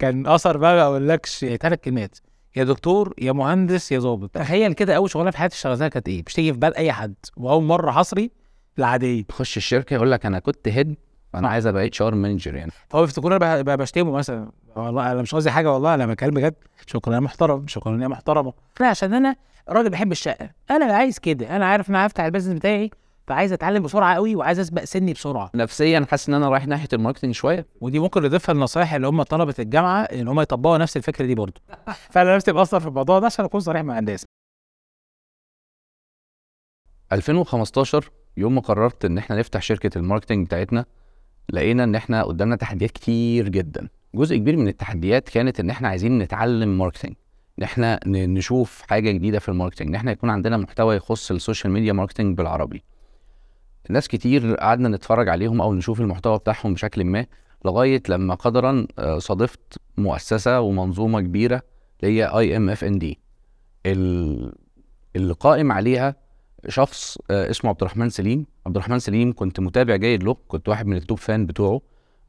كان أثر بقى ما أقولكش. ثلاث كلمات. يا دكتور يا مهندس يا ظابط تخيل كده أول شغلانة في حياتي اشتغلتها كانت إيه؟ مش تيجي في بال أي حد. وأول مرة حصري العادية. تخش الشركة يقول لك أنا كنت head أنا عايز أبقى HR manager يعني. فهو بيفتكروني أنا بشتمه مثلا. والله أنا مش قصدي حاجة والله أنا بتكلم بجد. شكرا محترم شكرا محترمة. لا عشان أنا راجل بحب الشقة. أنا عايز كده. أنا عارف إن أنا هفتح ال business بتاعي. فعايز أتعلم بسرعة قوي وعايز أسبق سني بسرعة. نفسيا حاسس إن أنا رايح ناحية ال marketing شوية. ودي ممكن نضيفها للنصائح اللي هم طلبة الجامعة إن هم يطبقوا نفس الفكرة دي برضه. فانا نفسي بأثر في الموضوع ده عشان أكون صريح مع الناس. 2015 يوم ما قررت إن إحنا نفتح شركة ال marketing بتاعتنا لقينا إن إحنا قدامنا تحديات كتير جدا. جزء كبير من التحديات كانت إن إحنا عايزين نتعلم marketing إن إحنا نشوف حاجة جديدة في ال marketing إن إحنا يكون عندنا محتوى يخص ال social media marketing بالعربي. ناس كتير قعدنا نتفرج عليهم أو نشوف المحتوى بتاعهم بشكل ما لغاية لما قدرا آه، صادفت مؤسسة ومنظومة كبيرة اللي هي اي ام اف ان دي اللي قائم عليها شخص آه، اسمه عبد الرحمن سليم. عبد الرحمن سليم كنت متابع جيد له كنت واحد من ال top fan بتوعه.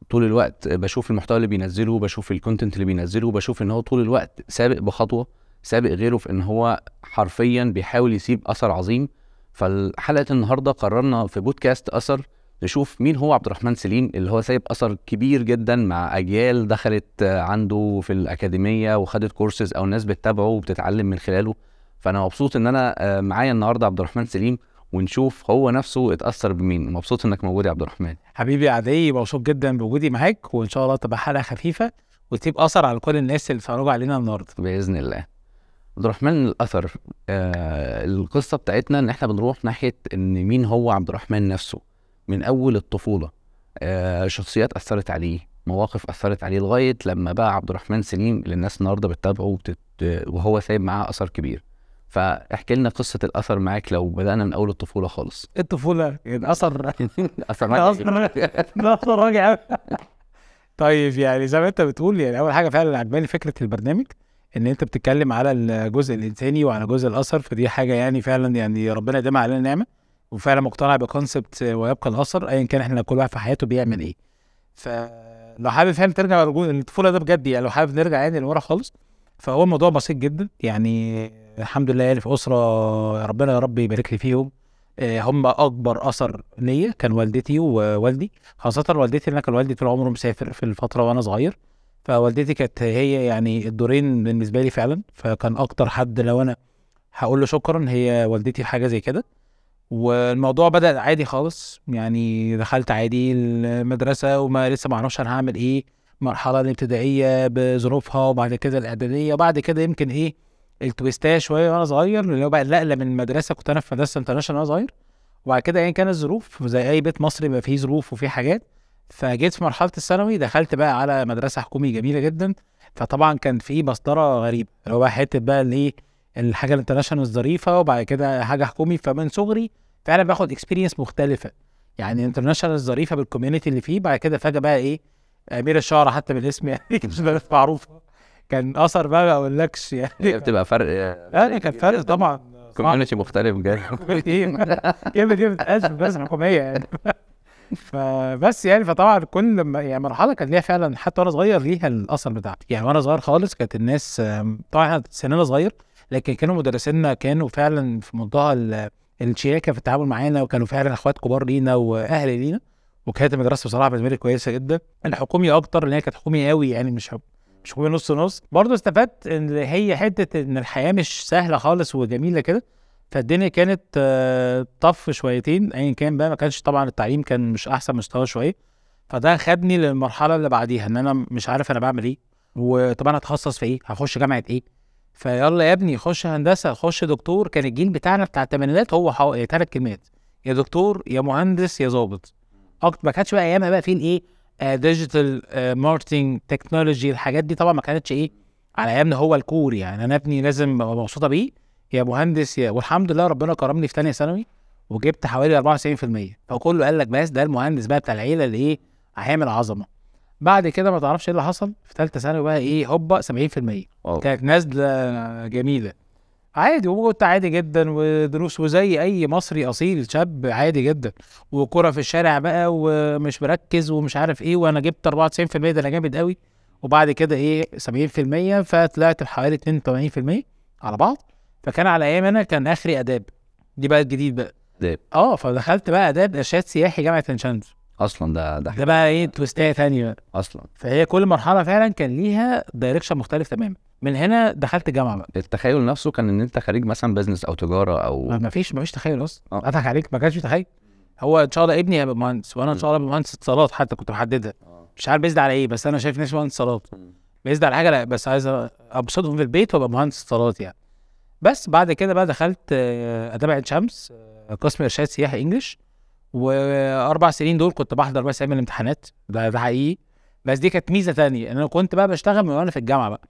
طول الوقت بشوف المحتوى اللي بينزله بشوف ال content اللي بينزله بشوف إن هو طول الوقت سابق بخطوة سابق غيره في إن هو حرفيا بيحاول يسيب أثر عظيم. فالحلقة النهارده قررنا في بودكاست أثر نشوف مين هو عبد الرحمن سليم اللي هو سايب أثر كبير جدا مع أجيال دخلت عنده في الأكاديمية وخدت كورسز أو ناس بتتابعه وبتتعلم من خلاله. فأنا مبسوط إن أنا آه، معايا النهارده عبد الرحمن سليم ونشوف هو نفسه اتأثر بمين. مبسوط إنك موجود يا عبد الرحمن. حبيبي عدي مبسوط جدا بوجودي معاك وإن شاء الله تبقى حلقة خفيفة وتسيب أثر على كل الناس اللي اتفرجوا علينا النهارده. بإذن الله. عبد الرحمن الأثر آه القصة بتاعتنا إن إحنا بنروح ناحية إن مين هو عبد الرحمن نفسه من أول الطفولة. آه شخصيات أثرت عليه مواقف أثرت عليه لغاية لما بقى عبد الرحمن سليم اللي الناس النهارده بتتابعه وبتت... وهو سايب معاه أثر كبير. فاحكي لنا قصة الأثر معاك لو بدأنا من أول الطفولة خالص. الطفولة يعني أثر معاك اثر اثر راجع. طيب يعني زي ما أنت بتقول يعني أول حاجة فعلا عجباني فكرة البرنامج. إن أنت بتتكلم على الجزء الإنساني وعلى جزء الأثر فدي حاجة يعني فعلا يعني ربنا يديمها علينا نعمة وفعلا مقتنع بكونسبت ويبقى الأثر ايا كان إحنا كل واحد في حياته بيعمل إيه. فلو حابب فعلا ترجع الطفولة ده بجد يعني لو حابب نرجع يعني لورا خالص فهو الموضوع بسيط جدا يعني الحمد لله يعني في أسرة ربنا يا رب يبارك لي فيهم. آه، هم أكبر أثر ليا كان والدتي ووالدي خاصة والدتي لأن كان والدي طول عمره مسافر في الفترة وأنا صغير. فوالدتي كانت هي يعني الدورين بالنسبة لي فعلا فكان أكتر حد لو أنا هقول له شكرا هي والدتي حاجة زي كده. والموضوع بدأ عادي خالص يعني دخلت عادي المدرسة وما لسه ما أعرفش أنا هعمل إيه المرحله الابتدائية بظروفها وبعد كده الإعدادية وبعد كده يمكن إيه التويستاية شوية وأنا صغير اللي هو بقى النقله من المدرسة كنت أنا في مدرسة انترناشونال وأنا صغير. وبعد كده يعني كانت الظروف زي أي بيت مصري بيبقى فيه ظروف وفيه حاجات. فجيت في مرحله الثانوي دخلت بقى على مدرسه حكومي جميله جدا فطبعا كان في مسطره غريبه اللي هو بقى حتة بقى الايه الحاجة ال international الظريفه وبعد كده حاجة حكومي فمن صغري فعلا باخد experience مختلفه يعني international الظريفه بال community اللي فيه بعد كده فجاه بقى إيه امير الشعراء حتى بالاسم يعني مش معروفه كان اثر بقى ما اقولكش يعني بتبقى فرق يعني كان فرق طبعا community مختلف جاي جامد جامد اسف بس حكوميه يعني فبس يعني فطبعا كل ما- يعني مرحلة كان ليها فعلا حتى وأنا صغير ليها الأثر بتاعتي. يعني وأنا صغير خالص كانت الناس طبعا إحنا سننا صغير لكن كانوا مدرسينا كانوا فعلا في منتهى ال- الشياكه في التعامل معانا وكانوا فعلا أخوات كبار لينا وأهل لينا وكانت المدرسة بصراحة بالنسبة لي كويسة جدا. الحكومي أكتر لأن هي كانت حكومي قوي يعني مش مش حكومي نص نص. برضه استفدت إن هي حتة إن الحياة مش سهلة خالص وجميلة كده. فالدنيا كانت آه، طف شويتين ايا كان بقى ما كانش طبعا التعليم كان مش أحسن مستوى شوية فده خدني للمرحلة اللي بعديها إن أنا مش عارف أنا بعمل إيه وطبعا هتخصص في إيه هخش جامعة إيه. فيلا يا ابني خش هندسة خش دكتور كان الجيل بتاعنا بتاع الثمانينات هو حو... ثلاث كلمات يا دكتور يا مهندس يا ظابط أكتر ما كانش بقى أيامها بقى في الايه digital marketing technology الحاجات دي طبعا ما كانتش إيه على أيامنا هو ال core يعني. أنا ابني لازم أبقى مبسوطة بيه يا مهندس يا والحمد لله ربنا كرمني في ثانية ثانوي وجبت حوالي 94% فكله قال لك بس ده المهندس بقى بتاع العيلة اللي إيه هيعمل عظمة. بعد كده ما تعرفش إيه اللي حصل؟ في ثالثه ثانوي بقى إيه هوبا 70% واو. كانت نازلة جميلة. عادي وكنت عادي جدا ودروس وزي أي مصري أصيل شاب عادي جدا. وكرة في الشارع بقى ومش مركز ومش عارف إيه وأنا جبت 94% ده أنا جامد قوي وبعد كده إيه 70% فطلعت بحوالي 82% على بعض. فكان على أيام أنا كان آخري آداب. دي بقى الجديد بقى. آداب. آه فدخلت بقى آداب إرشاد سياحي جامعة عين شمس أصلا ده ده ده بقى إيه تويستاية ثانية بقى. أصلا. فهي كل مرحلة فعلا كان ليها direction مختلف تماما. من هنا دخلت الجامعة بقى. التخيل نفسه كان إن أنت خريج مثلا business أو تجارة أو ما فيش ما فيش تخيل أصلا. آه. اضحك عليك ما كانش في تخيل. هو إن شاء الله ابني هيبقى مهندس وأنا إن شاء الله مهندس اتصالات حتى كنت محددها مش عارف based على إيه بس أنا شايف نفسي مهندس اتصالات. based على حاجة لا بس عايز أبسطهم في البيت وأبقى مهندس اتصالات يعني. بس بعد كده بقى دخلت آه، اداب عين شمس آه، قسم إرشاد سياحي انجلش وأربع سنين دول كنت بحضر بس أيام الامتحانات. ده ده حقيقي. بس دي كانت ميزة تانية إن أنا كنت بقى بشتغل من وأنا في الجامعة بقى.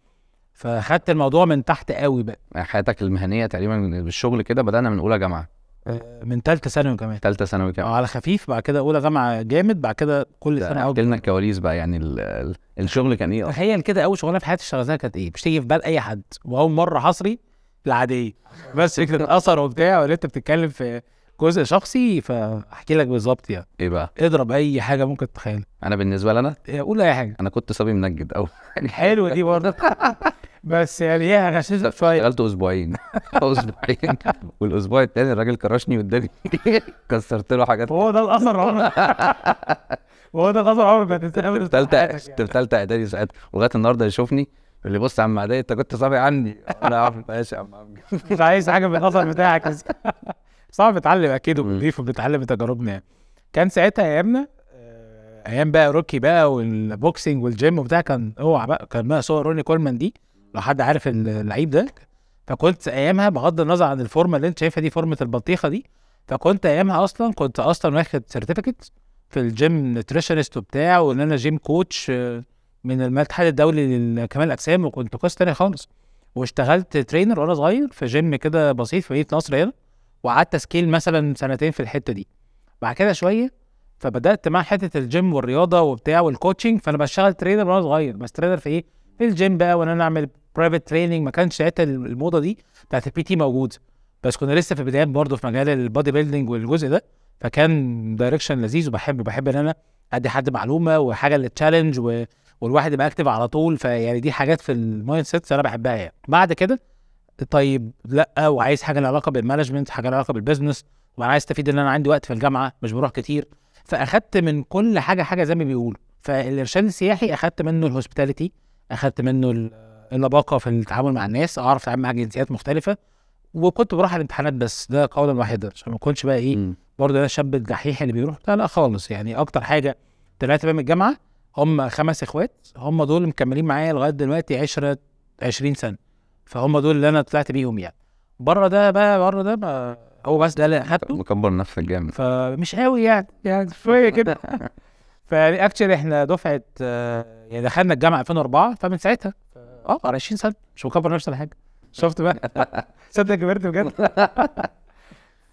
فخدت الموضوع من تحت قوي بقى. حياتك المهنية تقريبا بالشغل كده بدأنا من أولى جامعة. آه، من ثالثه ثانوي كمان. ثالثه ثانوي كمان. على خفيف. بعد كده أولى جامعة جامد بعد كده كل سنة أول لنا الكواليس بقى يعني ال- ال- الشغل كان إيه؟ تخيل كده أول شغلانة في حياتي اشتغلتها كانت إيه؟ مش تيجي في بال أي حد. وأول مرة حصري العادية. بس فكرة اثر وبتاع ولا أنت بتتكلم في جزء شخصي فاحكي لك بالظبط يعني. إيه بقى؟ اضرب أي حاجة ممكن تتخيلها. أنا بالنسبة لنا؟ قول أي حاجة. أنا كنت صبي منجد أو حلوة دي برضه. بس يعني هي غشاشة شوية. اشتغلت أسبوعين. أسبوعين. والأسبوع التاني الراجل كرشني قدامي. كسرت له حاجات. هو ده الأثر عمرك هو ده الأثر عمرك ما هتنساه في ثالثه في ثالثه إعدادي ساعتها. ولغاية النهارده يشوفني. يقول لي بص يا عم اعدادي انت كنت صابي عني أنا عم ماشي يا عم عم. مش عايز حاجة من الاثر بتاعك صعب بتتعلم أكيد مم. وبنضيف وبنتعلم من تجاربنا يعني كان ساعتها ايامنا آه، أيام بقى روكي بقى وال boxing وال gym وبتاع كان أوعى بقى كان بقى صور روني كولمان دي لو حد عارف اللعيب ده فكنت أيامها بغض النظر عن الفورمة اللي أنت شايفها دي فورمة البطيخه دي فكنت أيامها أصلا كنت أصلا واخد certificate في ال gym nutritionist وبتاع وإن أنا gym coach من الاتحاد الدولي لكمال الأجسام وكنت قصه تانية خالص. واشتغلت trainer وأنا صغير في جيم كده بسيط في مدينة نصر هنا وقعدت سكيل مثلا سنتين في الحتة دي. بعد كده شوية فبدأت مع حتة الجيم والرياضة وبتاع وال coaching فأنا بشتغل trainer وأنا صغير. بس trainer في إيه؟ في الجيم بقى وإن أنا أعمل private training ما كانش ساعتها الموضة دي بتاعت ال PT موجوده بس كنا لسه في بدايات برضه في مجال ال bodybuilding والجزء ده. فكان direction لذيذ وبحب بحب إن أنا أدي حد معلومة وحاجة لل challenge و... والواحد يبقى active على طول فيعني دي حاجات في ال mindsets أنا بحبها يعني. بعد كده طيب لأ وعايز حاجة لها علاقة بال management حاجة لها علاقة بال business وأنا عايز أستفيد إن أنا عندي وقت في الجامعة مش بروح كتير. فأخدت من كل حاجة حاجة زي ما بيقولوا. فالإرشاد السياحي أخدت منه ال hospitality أخدت منه ال- اللباقه في التعامل مع الناس أعرف أتعامل مع جنسيات مختلفة وكنت بروح على الامتحانات بس. ده قولا واحدا عشان ما أكونش بقى إيه. برضه أنا الشاب الدحيح اللي بيروح. لا لا خالص يعني. أكتر حاجة طلعت بيها من الجامعة هم خمس إخوات هم دول مكملين معايا لغاية دلوقتي عشرة 20 سنة. فهم دول اللي أنا طلعت بيهم يعني. بره ده بقى بره ده ما هو بس ده اللي اخدته مكبر نفسك جامد. فمش قوي يعني يعني شوية كده. فيعني اكشلي إحنا دفعة يعني دخلنا الجامعة 2004 فمن ساعتها آه على 20 سنة مش مكبر نفسي ولا حاجة. شفت بقى؟ تصدق كبرت بجد.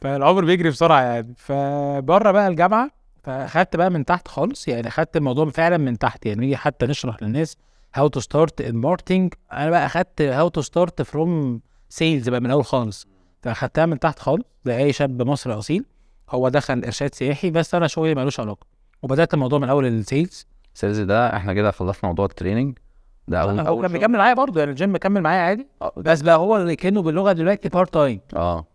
فالعمر بيجري بسرعة يعني. فبره بقى الجامعة فاخدت بقى من تحت خالص يعني اخدت الموضوع فعلا من تحت يعني نيجي حتى نشرح للناس how to start in marketing أنا بقى اخدت how to start from sales بقى من الأول خالص فاخدتها من تحت خالص زي اي شاب مصري أصيل. هو دخل إرشاد سياحي بس أنا شغلي ملوش علاقة وبدأت الموضوع من أول ال sales sales ده إحنا كده خلصنا موضوع ال training ده أول هو كان. بيكمل معايا برضه يعني الجيم مكمل معايا عادي. بس بقى هو اللي كأنه باللغة دلوقتي part time آه.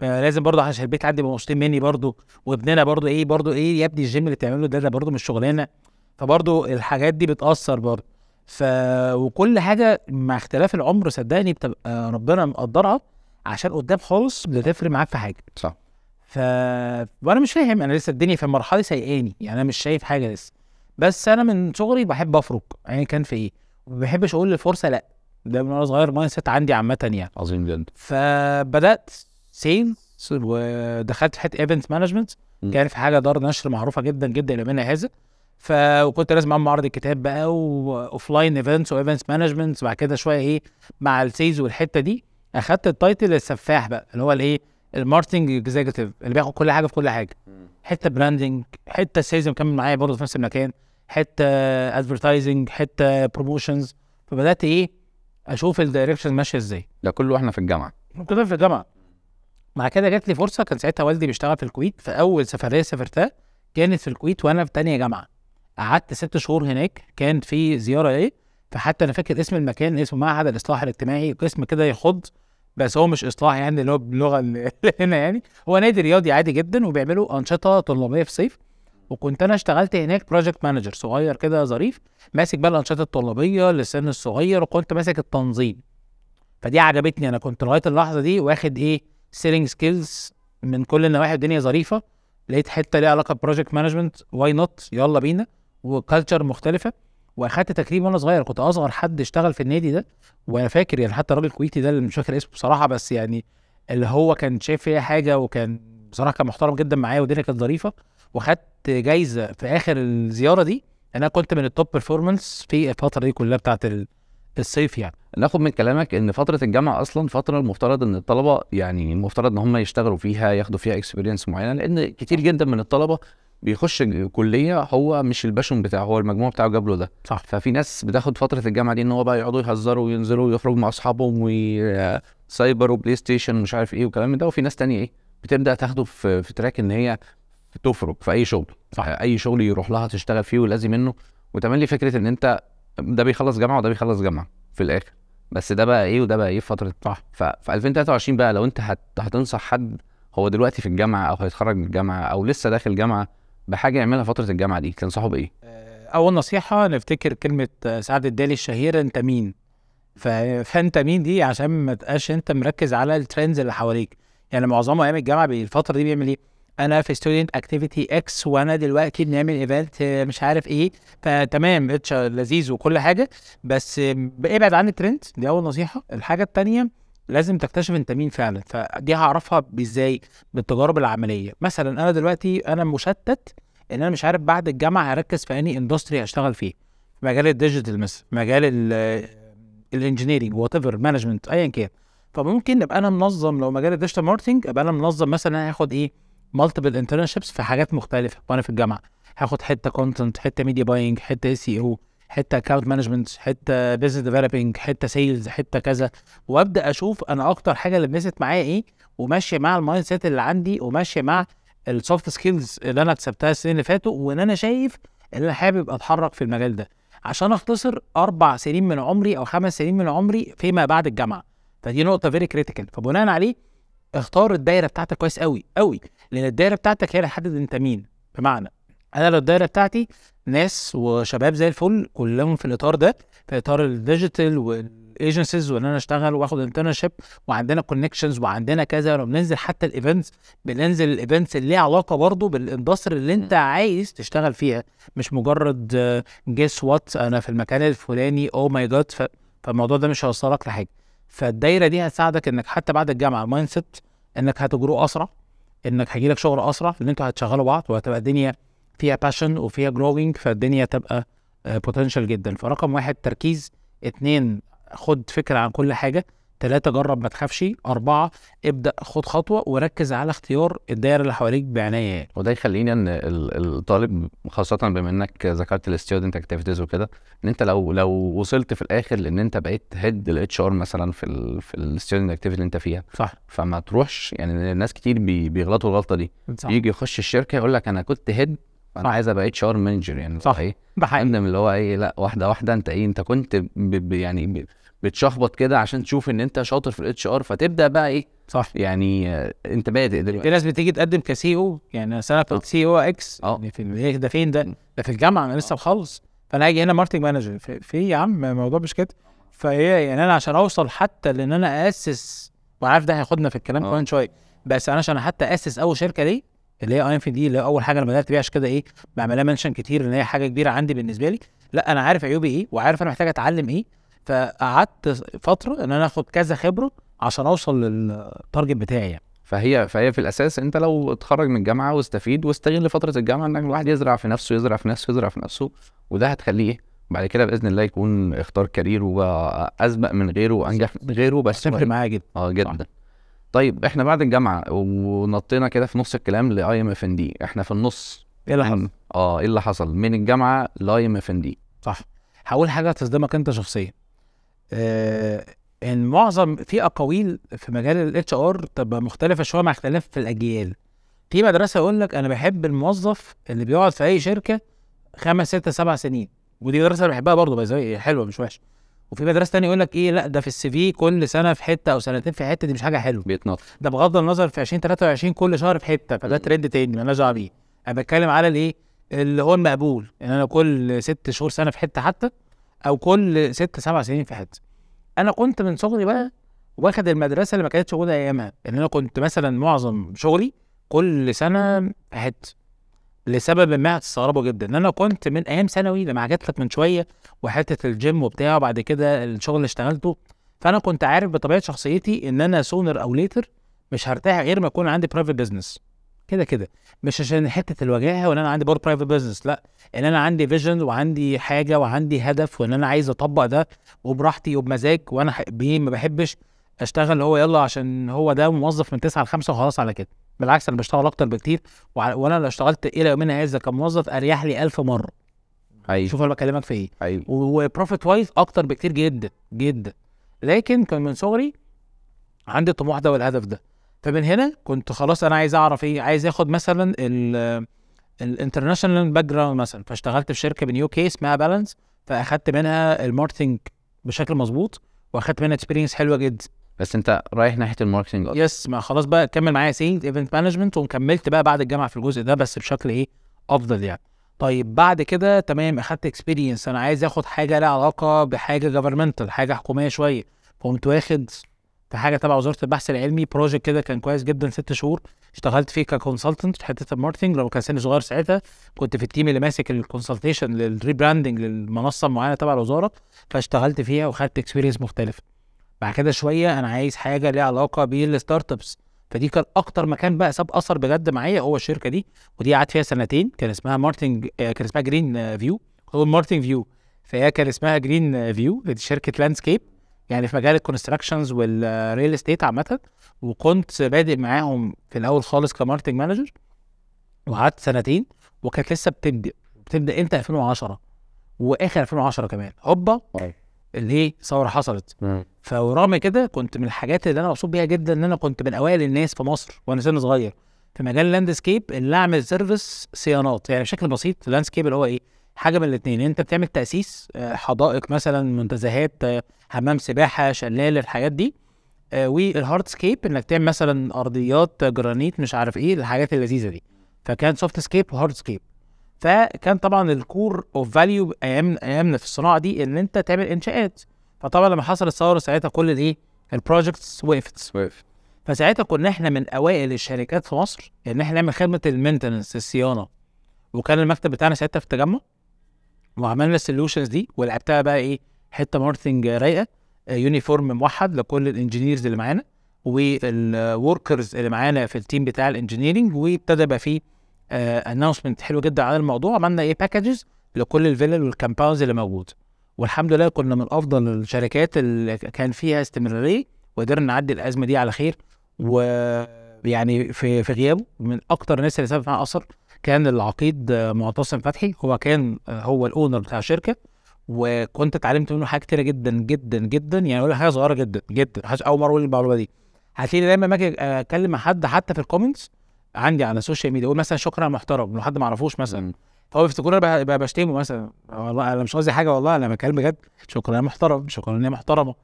لازم برضه عشان البيت عندي مبسوطين مني برضه وابننا برضه إيه برضه إيه يا ابني الجيم اللي بتعمله ده ده برضه مش شغلانة. فبرضه الحاجات دي بتأثر برضه. ف وكل حاجة مع اختلاف العمر صدقني بتبقى ربنا مقدرها عشان قدام خالص بتفرق معاك في حاجة. صح. ف وأنا مش فاهم أنا لسه الدنيا في المرحله سايقاني يعني أنا مش شايف حاجة لسه. بس أنا من صغري بحب أفرك يعني كان في إيه. ما بحبش أقول للفرصة لأ ده من وأنا صغير mindset عندي عامة يعني. عظيم جدا. فبدأت sales ودخلت في حتة event management. كان في حاجة دار نشر معروفة جدا جدا إلى منها هذا. ف وكنت لازم أعمل معرض الكتاب بقى و offline events و events management بعد كده شوية إيه مع ال sales والحتة دي. أخدت ال title السفاح بقى اللي هو الإيه ال marketing executive اللي بياخد كل حاجة في كل حاجة. حتة branding حتة sales مكمل معايا برضه في نفس المكان. حتة advertising حتة promotions فبدأت إيه أشوف ال direction ماشية إزاي. ده كله وإحنا في الجامعة. كنت في الجامعة. مع كده جات لي فرصة كان ساعتها والدي بيشتغل في الكويت في أول سفرية سافرتها كانت في الكويت وأنا في تانية جامعة. قعدت ست شهور هناك كان في زيارة إيه فحتى أنا فاكر اسم المكان اسمه معهد الإصلاح الاجتماعي قسم كده يخض بس هو مش إصلاح يعني اللي هو باللغة اللي هنا يعني. هو نادي رياضي عادي جدا وبيعملوا أنشطة طلابية في الصيف. وكنت أنا اشتغلت هناك project manager صغير كده ظريف ماسك بقى الأنشطة الطلابية للسن الصغير وكنت ماسك التنظيم. فدي عجبتني أنا كنت لغاية اللحظة دي واخد إيه selling skills من كل النواحي الدنيا ظريفة. لقيت حتة ليها علاقة project management why not يلا بينا. و culture مختلفة. وأخدت تكريم وأنا صغير. كنت أصغر حد اشتغل في النادي ده. وأنا فاكر يعني حتى الراجل الكويتي ده اللي مش فاكر اسمه بصراحة بس يعني اللي هو كان شايف فيا حاجة وكان بصراحة كان محترم جدا معايا والدنيا كانت ظريفة. وخدت جايزة في آخر الزيارة دي. أنا كنت من ال top performance في الفترة دي كلها بتاعت ال- الصيف يعني. ناخد من كلامك إن فترة الجامعة أصلا فترة المفترض إن الطلبة يعني المفترض إن هم يشتغلوا فيها ياخدوا فيها experience معينة لأن كتير جدا من الطلبة بيخش كلية هو مش ال passion بتاعه هو المجموع بتاعه جاب له ده. صح. ففي ناس بتاخد فترة الجامعة دي إن هو بقى يقعدوا يهزروا وينزلوا ويخرجوا مع أصحابهم وسايبر وبلاي ستيشن ومش عارف إيه من ده. وفي ناس تانية إيه بتبدأ تاخده في في تراك إن هي تفرق في أي شغل. صح. أي شغل يروح لها تشتغل فيه ولازم منه. وتملي فكرة إن أنت ده بيخلص جامعة وده بيخلص جامعة في الآخر بس ده بقى إيه وده بقى إيه في فترة صح. ففي 2023 بقى لو أنت هت... هتنصح حد هو دلوقتي في الجامعة أو هيتخرج من الجامعة أو لسه داخل جامعة بحاجة يعملها فترة الجامعة دي تنصحه بإيه؟ أول نصيحة نفتكر كلمة سعد الدالي الشهيره أنت مين ف... فأنت مين دي عشان ما تبقاش أنت مركز على ال trends اللي حواليك يعني معظمه أيام الجامعة الفترة دي بيعمل إيه أنا في student activity X وأنا دلوقتي بنعمل event مش عارف إيه. فتمام اتش لذيذ وكل حاجة. بس ابعد عن الترند دي أول نصيحة. الحاجة التانية لازم تكتشف انت مين فعلا. فدي هعرفها إزاي بالتجارب العملية. مثلا أنا دلوقتي أنا مشتت إن أنا مش عارف بعد الجامعة هركز في أنهي industry هشتغل فيه. في مجال ال digital مثلا مجال ال engineering whatever management ايا كان. فممكن أبقى أنا منظم لو مجال ال digital marketing أبقى أنا منظم مثلا هاخد إيه؟ multiple internships في حاجات مختلفة. وأنا في الجامعة هاخد حتة content حتة media buying حتة سي أو حتة account management حتة business developing حتة sales حتة كذا. وأبدأ أشوف أنا أكتر حاجة اللي لمست معايا إيه وماشية مع ال mindset اللي عندي وماشية مع ال soft skills اللي أنا اكتسبتها السنين اللي فاتوا وإن أنا شايف إن أنا حابب أتحرك في المجال ده. عشان أختصر أربع سنين من عمري أو خمس سنين من عمري فيما بعد الجامعة. فدي نقطة very critical فبناء عليه اختار الدايرة بتاعتك كويس قوي قوي لأن الدايرة بتاعتك هي اللي هتحدد أنت مين بمعنى أنا لو الدايرة بتاعتي ناس وشباب زي الفل كلهم في الإطار ده في إطار ال digital وال agencies وإن أنا أشتغل وآخد internship وعندنا connections وعندنا كذا ولما بننزل حتى ال events بننزل ال events اللي ليها علاقة برضه بال industry اللي أنت عايز تشتغل فيها مش مجرد guess what أنا في المكان الفلاني oh my god فالموضوع ده مش هيوصلك لحاجة. فالدايرة دي هتساعدك إنك حتى بعد الجامعة ال mindset إنك هت grow أسرع إنك هيجيلك شغل أسرع لأن أنتوا هتشغلوا بعض وهتبقى الدنيا فيها passion وفيها growing فالدنيا تبقى potential جدا. فرقم واحد تركيز اتنين خد فكرة عن كل حاجة. تلاتة جرب ما تخافش. أربعة ابدأ خد خطوة وركز على اختيار الدائرة اللي حواليك بعناية. يعني وده يخلينا إن ال- الطالب خاصة بما إنك ذكرت ال student activities وكده إن أنت لو لو وصلت في الآخر لأن أنت بقيت head ال HR مثلا في ال في ال student activity اللي أنت فيها صح. فما تروحش يعني الناس كتير بي بيغلطوا الغلطة دي. صح. يجي يخش الشركة يقول لك أنا كنت head أنا. عايز أبقى HR manager يعني صح. إيه ده حقيقي عندنا اللي هو إيه لأ واحدة واحدة أنت إيه أنت كنت ب ب يعني ب بتشخبط كده عشان تشوف إن أنت شاطر في ال HR فتبدأ بقى إيه؟ صح. يعني آه، أنت بادئ في دلوقتي. ناس بتيجي تقدم ك CEO يعني أنا آه. كنت CEO X آه. يعني في إيه ده فين ده؟ ده في الجامعة أنا لسه مخلص. فأنا هاجي هنا marketing manager في, في إيه يا عم؟ الموضوع مش كده. فهي يعني أنا عشان أوصل حتى لإن أنا أسس وعارف ده هياخدنا في الكلام آه. كمان شوية بس أنا عشان حتى أسس أول شركة ليه اللي هي IMFND اللي هي أول حاجة أنا بدأت بيها عشان كده إيه بعملها mention كتير إن هي حاجة كبيرة عندي بالنسبة لي. لا أنا عارف عيوبي إيه وعارف أنا محتاج أتعلم إيه فقعدت فترة إن أنا آخد كذا خبرة عشان أوصل لل target بتاعي يعني. فهي فهي في الأساس أنت لو اتخرج من الجامعة واستفيد واستغل فترة الجامعة إنك الواحد يزرع في نفسه يزرع في نفسه يزرع في نفسه وده هتخليه إيه؟ بعد كده بإذن الله يكون اختار career وأسبق من غيره وأنجح من غيره بس هتفرق معايا جدا. آه جدا. طيب إحنا بعد الجامعة ونطينا كده في نص الكلام ل IMFND إحنا في النص. إيه اللي حصل؟ آه إيه اللي حصل؟ من الجامعة ل IMFND صح. هقول حاجة تصدمك أنت شخصيا. إن معظم في أقاويل في مجال ال HR تبقى مختلفة شوية مع اختلاف في الأجيال. في مدرسة يقول لك أنا بحب الموظف اللي بيقعد في أي شركة خمس ست سبع سنين ودي مدرسة أنا بحبها برضه باي حلوة مش وحشة. وفي مدرسة تانية يقول لك إيه لأ ده في ال CV كل سنة في حتة أو سنتين في حتة دي مش حاجة حلوة. بيتنطط. ده بغض النظر في 2023 كل شهر في حتة فده. ترند تاني مالناش دعوة بيه. أنا بتكلم على الإيه؟ اللي هو المقبول. ان أنا كل ست شهور سنة في حتة حتى أو كل ست سبع سنين في حتة أنا كنت من صغري بقى واخد المدرسة اللي ما كانتش موجودة أيامها. ان أنا كنت مثلا معظم شغلي كل سنة في حتة لسبب ما هتستغربوا جدا. إن أنا كنت من أيام ثانوي لما حكيت لك من شوية وحتة الجيم وبتاع وبعد كده الشغل اللي اشتغلته. فأنا كنت عارف بطبيعة شخصيتي إن أنا sooner or later مش هرتاح غير ما يكون عندي private business كده كده. مش عشان حتة الوجاهة وإن أنا عندي برضه private business لأ. إن أنا عندي vision وعندي حاجة وعندي هدف وإن أنا عايز أطبق ده وبراحتي وبمزاج وأنا بيه ما بحبش أشتغل هو يلا عشان هو ده موظف من 9 ل 5 وخلاص على كده. بالعكس أنا بشتغل أكتر بكتير وأنا لو اشتغلت إلى يومنا هذا كموظف أريح لي 1000 مرة. حقيقي. شوف أنا بكلمك في إيه. حقيقي. و profit wise أكتر بكتير جدا جدا. لكن كان من صغري عندي الطموح ده والهدف ده. فمن هنا كنت خلاص أنا عايز أعرف إيه عايز آخد مثلا ال ال international background مثلا فاشتغلت في شركة من UK اسمها بالانس فأخدت منها ال marketing بشكل مظبوط وأخدت منها experience حلوة جدا. بس أنت رايح ناحية ال marketing. yes ما خلاص بقى كمل معايا sales event management وكملت بقى بعد الجامعة في الجزء ده بس بشكل إيه أفضل يعني. طيب بعد كده تمام أخدت experience أنا عايز آخد حاجة لها علاقة بحاجة governmental حاجة حكومية شوية. فقمت واخد في حاجة تبع وزارة البحث العلمي project كده كان كويس جدا ست شهور. اشتغلت فيه ك consultant في حتة ال marketing لو كان سني صغير ساعتها كنت في ال team اللي ماسك ال consultation لل rebranding للمنصة المعينة تبع الوزارة. فاشتغلت فيها وخدت experience مختلفة. بعد كده شوية أنا عايز حاجة ليها علاقة بال startups فدي كان أكتر مكان بقى ساب أثر بجد معايا هو الشركة دي. ودي قعدت فيها سنتين. كان اسمها مارتنج آه، كان اسمها Green View هو مارتنج فيو فهي كان اسمها Green View شركه landscape يعني في مجال ال constructions وال real estate عامة وكنت بادئ معاهم في الأول خالص ك marketing manager وقعدت سنتين وكانت لسه بتبدأ بتبدأ إمتى؟ 2010 وآخر 2010 كمان. هوبا أيوة. اللي هي ثورة حصلت. مم. فرغم كده كنت من الحاجات اللي أنا مبسوط بيها جدا إن أنا كنت من أوائل الناس في مصر وأنا سن صغير. في مجال ال landscape اللي أعمل service صيانات يعني بشكل بسيط ال landscape اللي هو إيه؟ حاجة من الاثنين انت بتعمل تأسيس آه، حدائق مثلا منتزهات آه، حمام سباحة شلال الحاجات دي آه، وال hardscape انك تعمل مثلا أرضيات جرانيت مش عارف إيه الحاجات اللذيذة دي. فكان softscape و hardscape. فكان طبعا ال core of value أيام ايامنا في الصناعة دي إن انت تعمل إنشاءات. فطبعا لما حصل الثورة ساعتها كل الايه ال projects وقفت. وقف فساعتها كنا إحنا من أوائل الشركات في مصر إن إحنا نعمل خدمة ال maintenance الصيانة. وكان المكتب بتاعنا ساعتها في التجمع. وعملنا ال solutions دي ولعبتها بقى إيه حتة marketing رايقة آه، uniform موحد لكل ال engineers اللي معانا وال workers اللي معانا في ال team بتاع ال engineering وابتدى بقى فيه announcement حلو جدا عن الموضوع. عملنا إيه packages لكل الفيلل وال compounds اللي موجود. والحمد لله كنا من أفضل الشركات اللي كان فيها استمرارية وقدرنا نعدي الأزمة دي على خير. ويعني في في غيابه من أكتر الناس اللي سابت معاه اثر كان العقيد معتصم فتحي. هو كان هو ال owner بتاع الشركة وكنت اتعلمت منه حاجات كتيرة جدا جدا جدا يعني أقول حاجة صغيرة جدا جدا. أول مرة أقول المعلومة دي. هتلاقيني دايما لما أجي اتكلم مع حد حتى في ال comments عندي على ال social media أقول مثلا شكرا محترم لو حد ما اعرفوش مثلا. فهو بيفتكروني ب- ب- بشتمه مثلا والله أنا مش قصدي حاجة والله أنا بتكلم بجد. شكرا يا محترم شكرا يا محترمة.